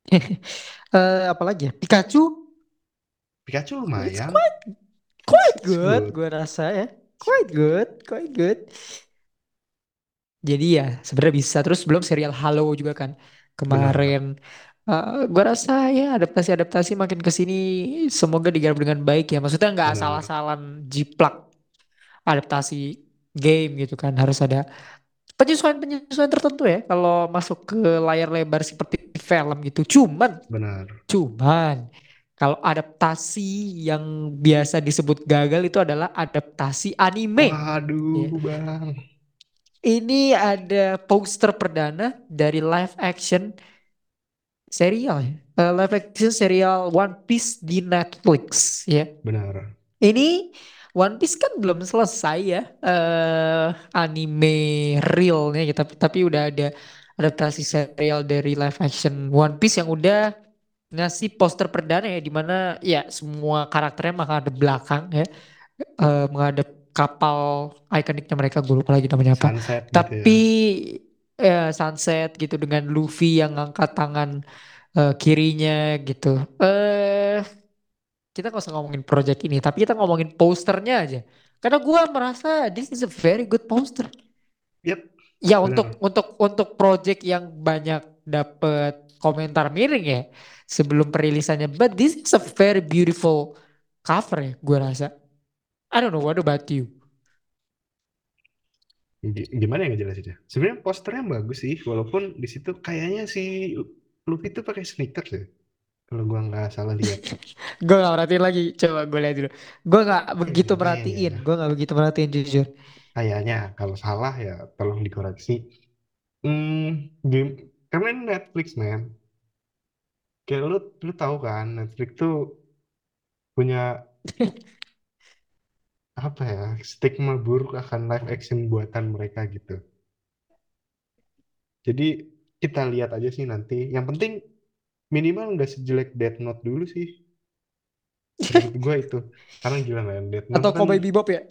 Eh, apalagi ya? Pikachu, Pikachu lumayan. quite It's, quite good, good. gue rasa ya. Quite good, quite good. Jadi ya sebenarnya bisa. Terus belum serial Halo juga kan Benar, kemarin. Eh gue rasa ya adaptasi-adaptasi makin ke sini semoga digarap dengan baik ya. Maksudnya nggak benar. asal-asalan jiplak adaptasi game gitu kan. Harus ada penyesuaian-penyesuaian tertentu ya kalau masuk ke layar lebar seperti film gitu. Cuman, Benar. cuman kalau adaptasi yang biasa disebut gagal itu adalah adaptasi anime. Waduh, Ya. Bang. Ini ada poster perdana dari live action serial ya. Eh, live action serial One Piece di Netflix ya. Benar. Ini One Piece kan belum selesai ya eh anime realnya gitu tapi, tapi udah ada adaptasi serial dari live action One Piece yang udah ngasih poster perdana ya di mana ya semua karakternya menghadap belakang ya eh, menghadap kapal ikoniknya mereka gue lupa lagi namanya apa Sunset gitu ya. Eh, sunset gitu dengan Luffy yang ngangkat tangan eh, kirinya gitu. Eh kita nggak usah ngomongin project ini tapi kita ngomongin posternya aja. Karena gue merasa this is a very good poster. Yap, ya untuk benar. untuk untuk project yang banyak dapet komentar miring ya sebelum perilisannya. But this is a very beautiful cover ya gue rasa. I don't know what about you Gimana ya ngejelasinnya? Sebenarnya posternya bagus sih, walaupun di situ kayaknya si Luffy itu pakai sneakers ya. Kalau gua nggak salah lihat. gue gak perhatiin lagi coba gue lihat dulu gue nggak begitu Kayaknya merhatiin ya. gue nggak begitu merhatiin jujur Kayaknya kalau salah ya tolong dikoreksi. Hmm, game karena ini Netflix man. kayak lu lu tahu kan Netflix tuh punya apa ya stigma buruk akan live action buatan mereka gitu. Jadi kita lihat aja sih nanti. Yang penting minimal nggak sejelek Death Note dulu sih. Menurut gue itu. Karena gila men Death Note Atau kan Cowboy Bebop ya?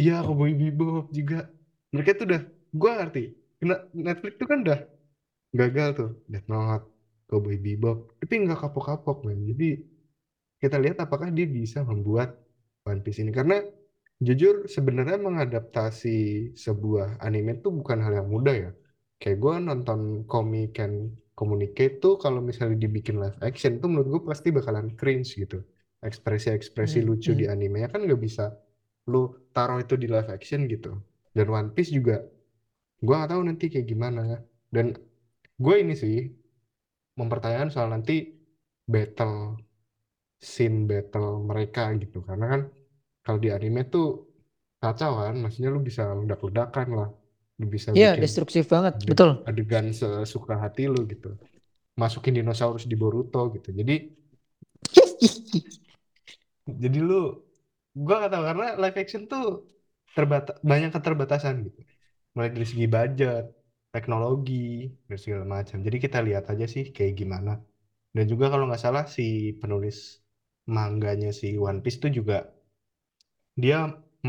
iya Cowboy Bebop juga. Mereka tuh udah gue ngerti. Kena- Netflix tuh kan udah gagal tuh. Death Note Cowboy Bebop. Tapi nggak kapok-kapok men. Jadi kita lihat apakah dia bisa membuat One Piece ini. Karena jujur sebenarnya mengadaptasi sebuah anime itu bukan hal yang mudah ya. Kayak gue nonton Comic Can Communicate tuh kalau misalnya dibikin live action tuh menurut gue pasti bakalan cringe gitu. Ekspresi-ekspresi Hmm, lucu di hmm. animenya kan nggak bisa lu taruh itu di live action gitu. Dan One Piece juga gue nggak tahu nanti kayak gimana. Dan gue ini sih mempertanyakan soal nanti battle scene battle mereka gitu. Karena kan kalau di anime tuh kacau kan maksudnya lu bisa ledak-ledakan lah. Lu bisa Iya, bikin destruktif banget, betul. adegan sesuka hati lu gitu. Masukin dinosaurus di Boruto gitu. Jadi jadi lu gua gak tahu karena live action tuh terbata banyak keterbatasan gitu. Mulai dari segi budget teknologi dan segala macam. Jadi kita lihat aja sih kayak gimana. Dan juga kalau nggak salah si penulis mangganya si One Piece tuh juga dia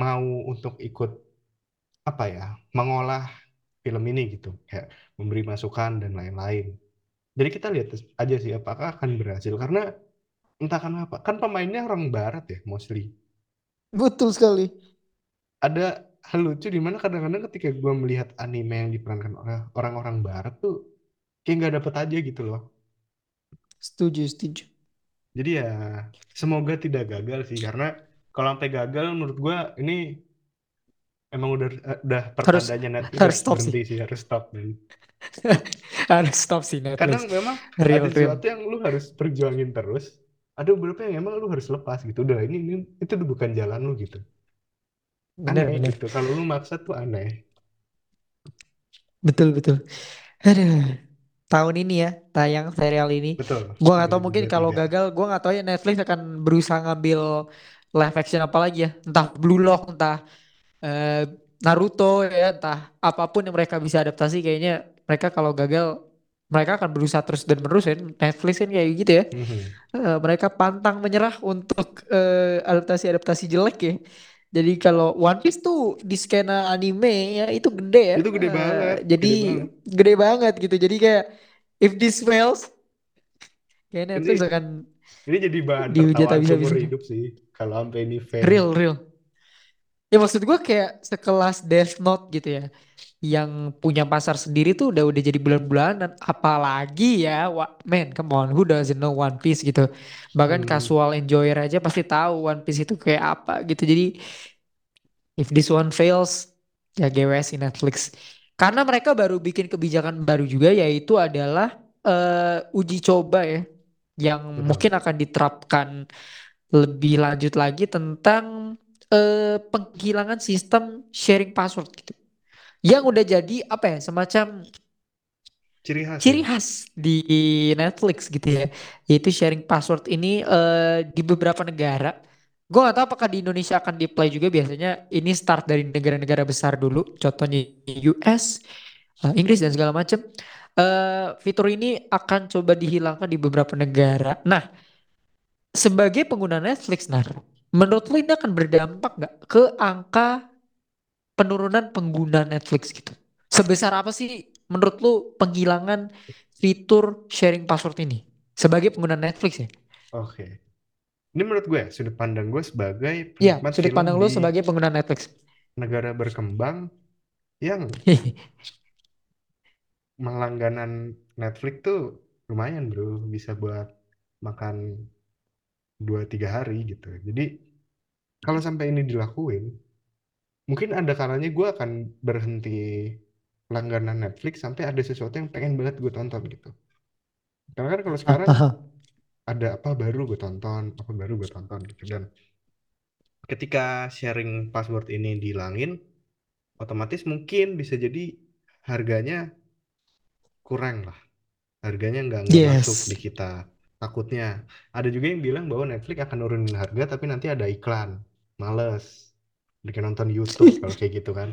mau untuk ikut apa ya mengolah film ini gitu kayak memberi masukan dan lain-lain jadi kita lihat aja sih apakah akan berhasil karena entah kenapa kan pemainnya orang barat ya mostly Betul sekali. ada hal lucu di mana kadang-kadang ketika gue melihat anime yang diperankan oleh orang-orang barat tuh kayak nggak dapet aja gitu loh Setuju, setuju. jadi ya semoga tidak gagal sih karena kalau sampai gagal menurut gue ini emang udah udah Harus pertandanya Netflix harus harus stop sih. sih harus stop man. Harus stop sih kadang Netflix. memang Real, ada sesuatu yang lu harus perjuangin terus ada beberapa yang emang lu harus lepas gitu udah ini, ini itu udah bukan jalan lu gitu aneh bener. gitu kalau lu maksa tuh aneh Betul, betul. Aduh. Tahun ini ya, tayang serial ini. betul Gua nggak tahu mungkin kalau 2023 gagal, gua nggak tahu ya Netflix akan berusaha ngambil live action apa lagi ya. Entah Blue Lock, entah eh, Naruto ya, entah apa pun yang mereka bisa adaptasi kayaknya mereka kalau gagal mereka akan berusaha terus dan menerus ya. Netflix kan kayak gitu ya. Mhm. Eh, mereka pantang menyerah untuk eh, adaptasi-adaptasi jelek ya. Jadi kalau One Piece tuh di skena anime ya itu gede ya. itu gede banget jadi gede banget gede banget gitu. Jadi kayak if this fails, kayak ini Netflix akan ini jadi bahan dihujat seumur habis-habisan. hidup sih kalau sampai ini fail Real, real. Ya maksud gue kayak sekelas Death Note gitu ya. Yang punya pasar sendiri tuh udah udah jadi bulan-bulanan. Apalagi ya, wa- man, come on, who doesn't know One Piece gitu. Bahkan Hmm, casual enjoyer aja pasti tahu One Piece itu kayak apa gitu. Jadi if this one fails, ya GWS Netflix. Karena mereka baru bikin kebijakan baru juga yaitu adalah eh, uji coba ya. Yang betul mungkin akan diterapkan lebih lanjut lagi tentang eh, penghilangan sistem sharing password gitu. Yang udah jadi apa ya semacam ciri khas ya ciri khas di Netflix gitu ya. Yaitu sharing password ini eh, di beberapa negara. Gue gak tahu apakah di Indonesia akan di-play juga biasanya ini start dari negara-negara besar dulu. Contohnya US, eh, Inggris dan segala macam. Eh, fitur ini akan coba dihilangkan di beberapa negara. Nah, sebagai pengguna Netflix, nah, menurut lo ini akan berdampak nggak ke angka penurunan pengguna Netflix gitu? Sebesar apa sih menurut lo penghilangan fitur sharing password ini sebagai pengguna Netflix ya? oke ini menurut gue ya, sudut pandang gue sebagai Iya, penikmat sudut film pandang lo di sebagai pengguna Netflix. negara berkembang yang melangganan Netflix tuh lumayan bro. Bisa buat makan dua tiga hari gitu. Jadi kalau sampai ini dilakuin mungkin ada kalanya gue akan berhenti langganan Netflix sampai ada sesuatu yang pengen banget gue tonton gitu. Karena kan kalau sekarang ada apa baru gue tonton apa baru gue tonton gitu. Dan ketika sharing password ini dihilangin otomatis mungkin bisa jadi harganya kurang lah harganya nggak nggak masuk Yes. di kita takutnya. Ada juga yang bilang bahwa Netflix akan nurunin harga tapi nanti ada iklan. Males. Bikin nonton YouTube kalau kayak gitu kan.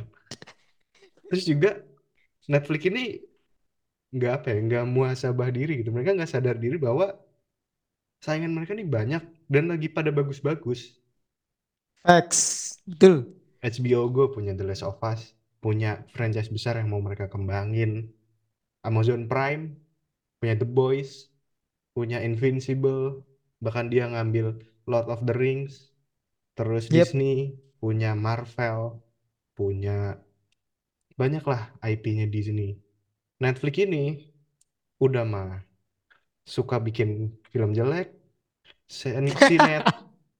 Terus juga Netflix ini nggak apa ya, nggak muasabah diri gitu. Mereka nggak sadar diri bahwa saingan mereka nih banyak dan lagi pada bagus-bagus. X, betul. HBO Go punya The Last of Us, punya franchise besar yang mau mereka kembangin. Amazon Prime punya The Boys, punya Invincible, bahkan dia ngambil Lord of the Rings. Terus Yep, Disney punya Marvel, punya banyak lah IP-nya Disney. Netflix ini udah mah suka bikin film jelek, sin- sinet,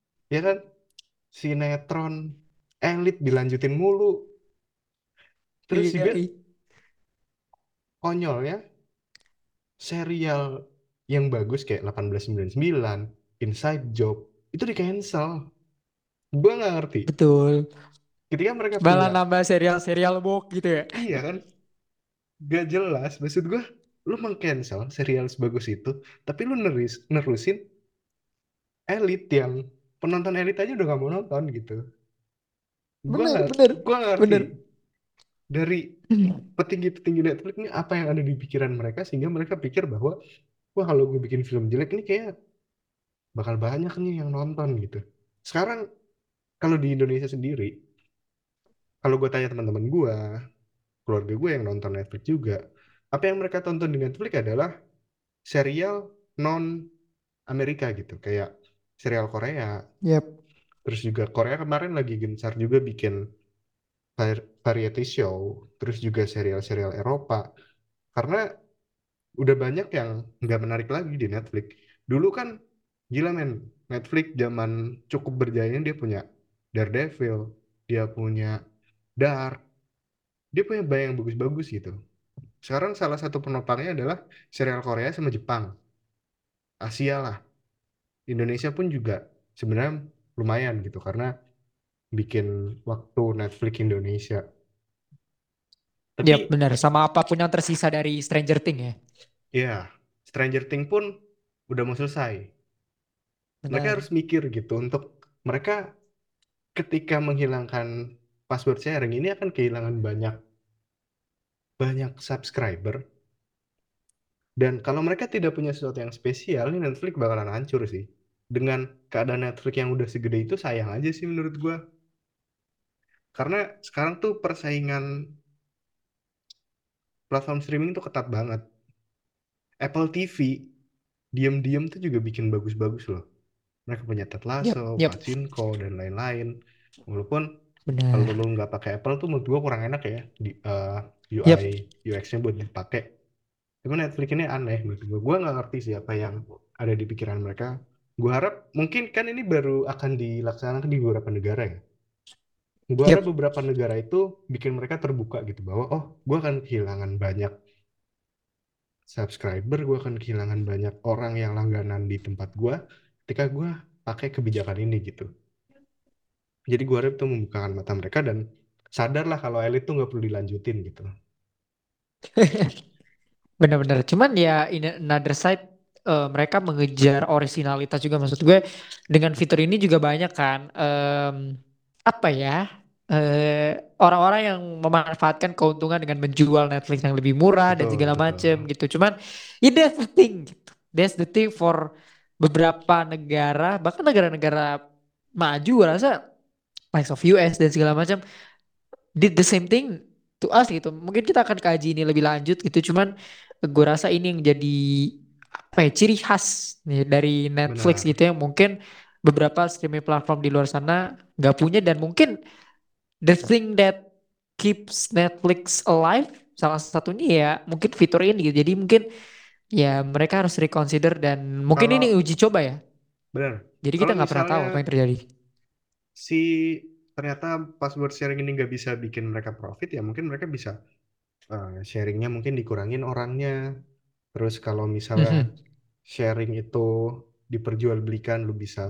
ya kan? Sinetron, elit dilanjutin mulu. Terus iya, juga iya. Konyol ya, serial yang bagus kayak 1899, Inside Job, itu di cancel. Gue nggak ngerti. betul. Ketika mereka Malah punya, nambah serial-serial bok gitu ya. iya kan, gak jelas. Maksud gue, lu meng-cancel serial sebagus itu, tapi lu neris, nerusin elit yang penonton elit aja udah gak mau nonton gitu. Gue Bener, gua nggak ngerti. bener. Dari petinggi-petinggi Netflix ini apa yang ada di pikiran mereka sehingga mereka pikir bahwa wah kalau gue bikin film jelek ini kayak bakal banyak nih yang nonton gitu. Sekarang kalau di Indonesia sendiri, kalau gue tanya teman-teman gue, keluarga gue yang nonton Netflix juga, apa yang mereka tonton di Netflix adalah serial non Amerika gitu, kayak serial Korea. Yep, Terus juga Korea kemarin lagi gencar juga bikin variety show, terus juga serial-serial Eropa. Karena udah banyak yang nggak menarik lagi di Netflix. Dulu kan gila men, Netflix zaman cukup berjaya dia punya Daredevil, dia punya Dark, dia punya banyak yang bagus-bagus gitu. Sekarang salah satu penopangnya adalah serial Korea sama Jepang, Asia lah. Indonesia pun juga sebenarnya lumayan gitu karena bikin waktu Netflix Indonesia. Tapi bener. Sama apa pun yang tersisa dari Stranger Things ya. ya Stranger Things pun udah mau selesai. Mereka Benar. harus mikir gitu untuk mereka ketika menghilangkan password sharing ini akan kehilangan banyak banyak subscriber dan kalau mereka tidak punya sesuatu yang spesial ini Netflix bakalan hancur sih dengan keadaan Netflix yang udah segede itu sayang aja sih menurut gua karena sekarang tuh persaingan platform streaming tuh ketat banget Apple TV diam-diam tuh juga bikin bagus-bagus loh mereka punya Ted Yep, Lasso, yep. Pachinko dan lain-lain walaupun kalau lu nggak pakai Apple tuh menurut gua kurang enak ya di eh, Yep. UI UX-nya buat dipakai. Cuman Netflix ini aneh menurut gua. Gua nggak ngerti sih apa yang ada di pikiran mereka. Gua harap mungkin kan ini baru akan dilaksanakan di beberapa negara ya. Harap Yep. beberapa negara itu bikin mereka terbuka gitu bahwa oh gua akan kehilangan banyak subscriber, gua akan kehilangan banyak orang yang langganan di tempat gua ketika gua pakai kebijakan ini gitu. Jadi gua harap itu membukakan mata mereka dan sadarlah kalau elit tuh nggak perlu dilanjutin gitu. Benar-benar. Cuman ya in another side eh, mereka mengejar originalitas juga maksud gue dengan fitur ini juga banyak kan em, apa ya eh, orang-orang yang memanfaatkan keuntungan dengan menjual Netflix yang lebih murah dan segala macam betul. gitu. Cuman ya that's the thing gitu. That's the thing for beberapa negara bahkan negara-negara maju gue rasa likes of US dan segala macam did the same thing to us gitu. Mungkin kita akan kaji ini lebih lanjut gitu. Cuman gue rasa ini yang jadi apa ya ciri khas nih dari Netflix Benar. gitu yang mungkin beberapa streaming platform di luar sana nggak punya dan mungkin the thing that keeps Netflix alive salah satunya ya mungkin fitur ini gitu. Jadi mungkin ya mereka harus reconsider dan mungkin Kalau ini uji coba ya. benar, Jadi kita nggak pernah tahu apa yang terjadi. si ternyata password sharing ini nggak bisa bikin mereka profit ya mungkin mereka bisa eh, sharingnya mungkin dikurangin orangnya. Terus kalau misalnya Mhm. sharing itu diperjualbelikan, lu bisa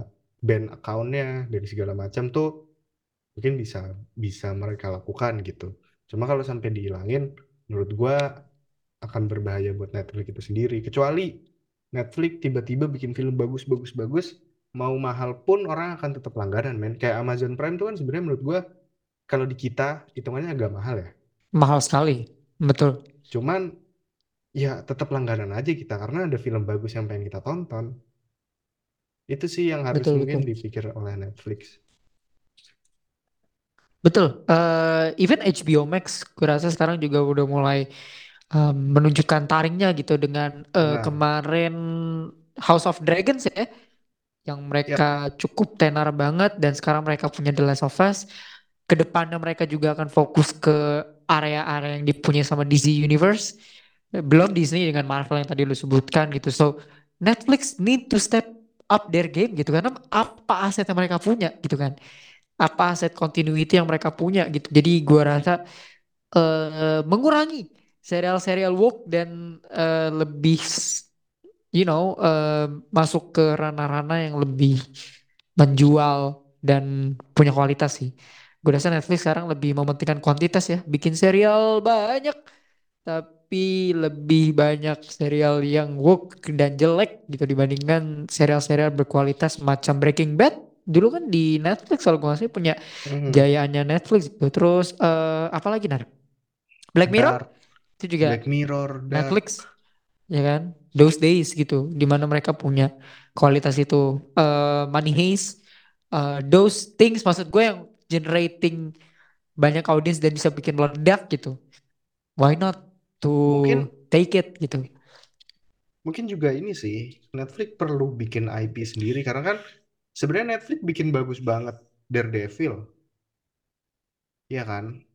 ban accountnya dari segala macam tuh mungkin bisa bisa mereka lakukan gitu. Cuma kalau sampai dihilangin, menurut gua akan berbahaya buat Netflix itu sendiri. Kecuali Netflix tiba-tiba bikin film bagus-bagus-bagus, mau mahal pun orang akan tetap langganan, men. Kayak Amazon Prime tuh kan sebenarnya menurut gua kalau di kita hitungannya agak mahal ya. Mahal sekali. Betul. Cuman ya tetap langganan aja kita karena ada film bagus yang pengen kita tonton. Itu sih yang harus Betul, mungkin betul. dipikir oleh Netflix. Betul. Eh even HBO Max, gue rasa sekarang juga udah mulai eh, menunjukkan taringnya gitu dengan eh, Nah, kemarin House of Dragons ya, yang mereka cukup tenar banget dan sekarang mereka punya The Last of Us. Ke depannya mereka juga akan fokus ke area-area yang dipunyai sama DC Universe. Belum Disney dengan Marvel yang tadi lu sebutkan gitu. So Netflix need to step up their game gitu karena apa aset yang mereka punya gitu kan apa aset continuity yang mereka punya gitu. Jadi gua rasa eh mengurangi serial-serial woke dan eh, lebih you know eh, masuk ke ranah-ranah yang lebih menjual dan punya kualitas sih. Gue rasa Netflix sekarang lebih mementingkan kuantitas ya, bikin serial banyak tapi lebih banyak serial yang woke dan jelek gitu dibandingkan serial-serial berkualitas macam Breaking Bad. Dulu kan di Netflix kalau gue salah punya Mhm. jayaannya Netflix gitu. Terus eh apa lagi nar? Black Mirror Dark, itu juga Black Mirror, Dark. Netflix ya kan? Those Days gitu, di mana mereka punya kualitas itu. Eh Money Heist, eh, those things maksud gue yang generating banyak audiens dan bisa bikin meledak gitu. Why not to Mungkin take it gitu? mungkin juga ini sih Netflix perlu bikin IP sendiri karena kan sebenarnya Netflix bikin bagus banget Daredevil, ya kan?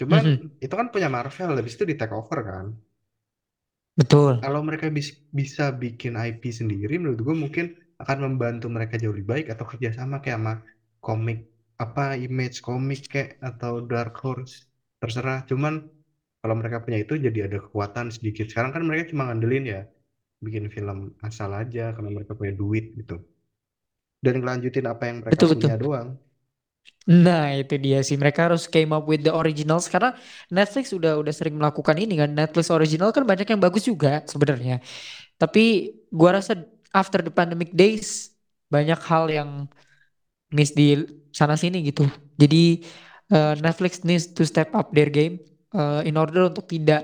Cuman Mhm, itu kan punya Marvel, habis itu di take over kan. betul. Kalau mereka bis- bisa bikin IP sendiri, menurut gue mungkin akan membantu mereka jauh lebih baik atau kerjasama kayak sama komik apa Image komik kayak atau Dark Horse terserah. Cuman kalau mereka punya itu jadi ada kekuatan sedikit. Sekarang kan mereka cuma ngandelin ya bikin film asal aja karena mereka punya duit gitu. Dan ngelanjutin apa yang mereka Betul betul. punya doang. Nah, itu dia sih. Mereka harus came up with the originals karena Netflix udah udah sering melakukan ini kan. Netflix original kan banyak yang bagus juga sebenarnya. Tapi gua rasa after the pandemic days banyak hal yang miss di sana sini gitu. Jadi eh, Netflix needs to step up their game eh, in order untuk tidak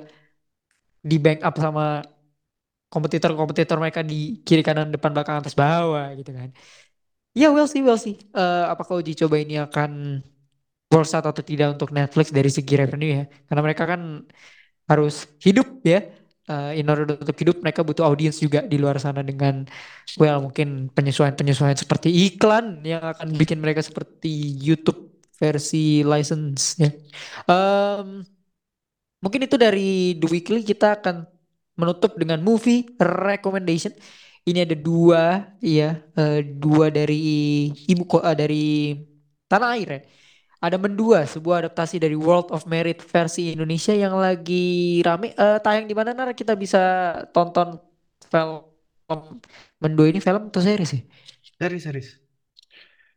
di bank up sama kompetitor-kompetitor mereka di kiri kanan depan belakang atas bawah gitu kan. Ya, we'll see, we'll see. Eh, apakah uji coba ini akan worth it atau tidak untuk Netflix dari segi revenue ya? Karena mereka kan harus hidup ya. Eh, in order untuk hidup mereka butuh audiens juga di luar sana dengan well mungkin penyesuaian-penyesuaian seperti iklan yang akan bikin mereka seperti YouTube versi license ya. Em, mungkin itu dari The Weekly kita akan menutup dengan movie recommendation. Ini ada dua, ya, eh, dua dari ibu ko eh, dari tanah air ya. Ada Mendua, sebuah adaptasi dari World of Merit versi Indonesia yang lagi rame. Eh, tayang di mana Nar? Kita bisa tonton film Mendua ini film atau series sih? Series, series.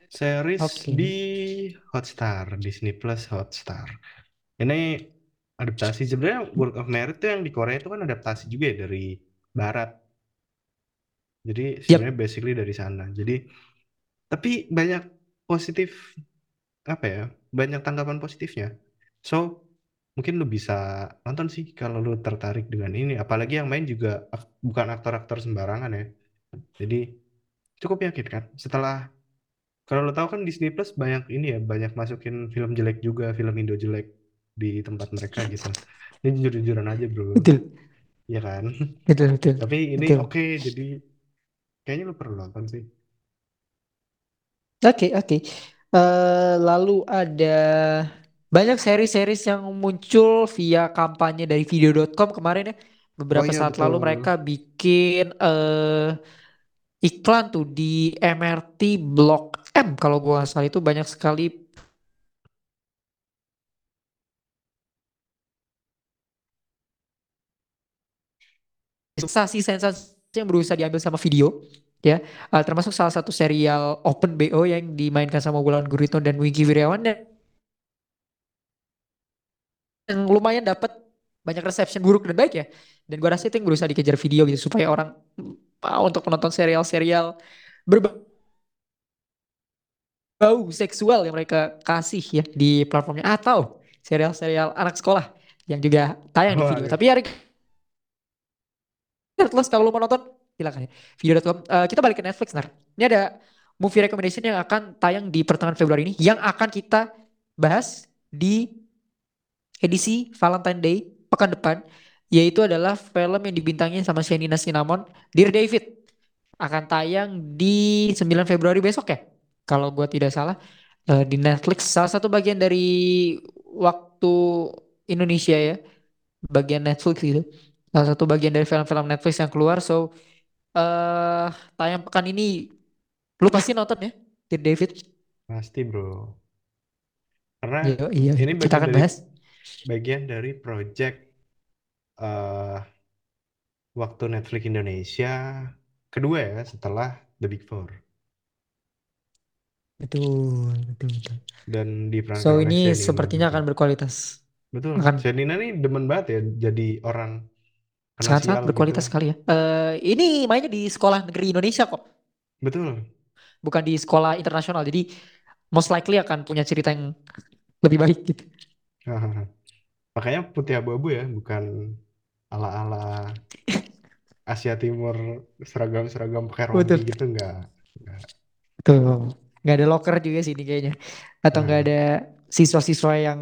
Series Oke. di Hotstar, Disney Plus Hotstar. Ini adaptasi sebenarnya World of Merit tuh yang di Korea itu kan adaptasi juga ya dari Barat. Jadi sebenarnya basically dari sana. Jadi tapi banyak positif apa ya? Banyak tanggapan positifnya. So mungkin lu bisa nonton sih kalau lu tertarik dengan ini. Apalagi yang main juga ak- bukan aktor-aktor sembarangan ya. Jadi cukup yakin kan. Setelah kalau lo tahu kan Disney Plus banyak ini ya, banyak masukin film jelek juga, film Indo jelek di tempat mereka gitu. Ini jujur-jujuran aja bro, betul, ya kan? betul, betul, Tapi ini oke, jadi kayaknya lo perlu nonton sih. Oke, oke. Eh, lalu ada banyak seri-series yang muncul via kampanye dari video.com kemarin ya. Oh Beberapa iya saat lalu betul. mereka bikin eh, iklan tuh di MRT Blok M kalau gua nggak salah itu banyak sekali sensasi-sensasi yang berusaha diambil sama video ya. Eh, termasuk salah satu serial Open BO yang dimainkan sama Wulan Guritno dan Wingky Wiryawan dan yang lumayan dapat banyak reception buruk dan baik ya. Dan gue rasa itu yang berusaha dikejar video gitu supaya orang mau untuk menonton serial-serial berbau seksual yang mereka kasih ya di platformnya atau serial-serial anak sekolah yang juga tayang di Oh, video. iya. Tapi ya Netflix kalau lu mau nonton silakan ya. Video.com. Eh, kita balik ke Netflix nar. Ini ada movie recommendation yang akan tayang di pertengahan Februari ini yang akan kita bahas di edisi Valentine Day pekan depan yaitu adalah film yang dibintangi sama Shenina Cinnamon Dear David akan tayang di 9 Februari besok ya kalau gua tidak salah eh, di Netflix salah satu bagian dari waktu Indonesia ya bagian Netflix gitu salah satu bagian dari film-film Netflix yang keluar. So eh tayang pekan ini lu pasti nonton ya Dear David. Pasti bro. Karena Yo, iya ini kita bagian akan dari bahas. bagian dari project eh waktu Netflix Indonesia kedua ya setelah The Big Four. Betul betul betul. Dan diperankan so oleh ini Shenina sepertinya akan berkualitas. Betul. akan Shenina nih demen banget ya jadi orang sangat-sangat sial berkualitas gitu. sekali ya Eh ini mainnya di sekolah negeri Indonesia kok Betul. bukan di sekolah internasional jadi most likely akan punya cerita yang lebih baik gitu Makanya putih abu-abu ya, bukan ala-ala Asia Timur seragam-seragam pakai rompi betul gitu nggak. Nggak. Tuh, nggak ada locker juga sih ini kayaknya. Atau nggak Nah, ada siswa-siswa yang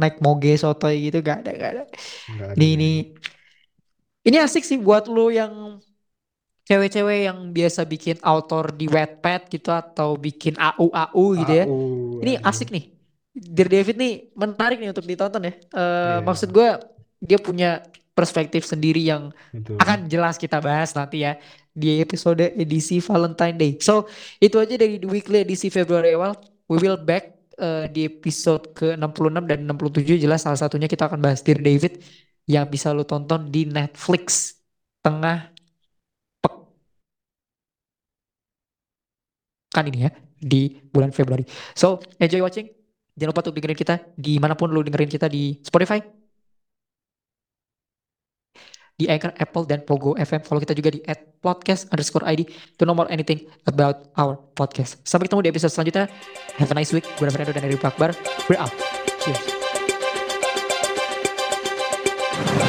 naik moge sotoy gitu, nggak ada, nggak ada. nggak ada Ini, nggak ini, asik sih buat lu yang cewek-cewek yang biasa bikin author di Wattpad gitu atau bikin AU-AU gitu ya. AU, Ini asik nih. Dear David nih menarik nih untuk ditonton ya. Eh Iya, maksud gue dia punya perspektif sendiri yang betul. akan jelas kita bahas nanti ya di episode edisi Valentine Day. So itu aja dari The Weekly edisi Februari awal. We will back eh, di episode ke-66 dan 67 jelas salah satunya kita akan bahas Dear David yang bisa lo tonton di Netflix tengah pekan ini ya di bulan Februari. So enjoy watching. Jangan lupa untuk dengerin kita di mana pun lo dengerin kita di Spotify, di Anchor, Apple, dan Pogo FM. Follow kita juga di at podcast underscore ID to know more anything about our podcast. Sampai ketemu di episode selanjutnya. Have a nice week. Gue Fernando dan Eri Akbar. We're out. Cheers. Bye.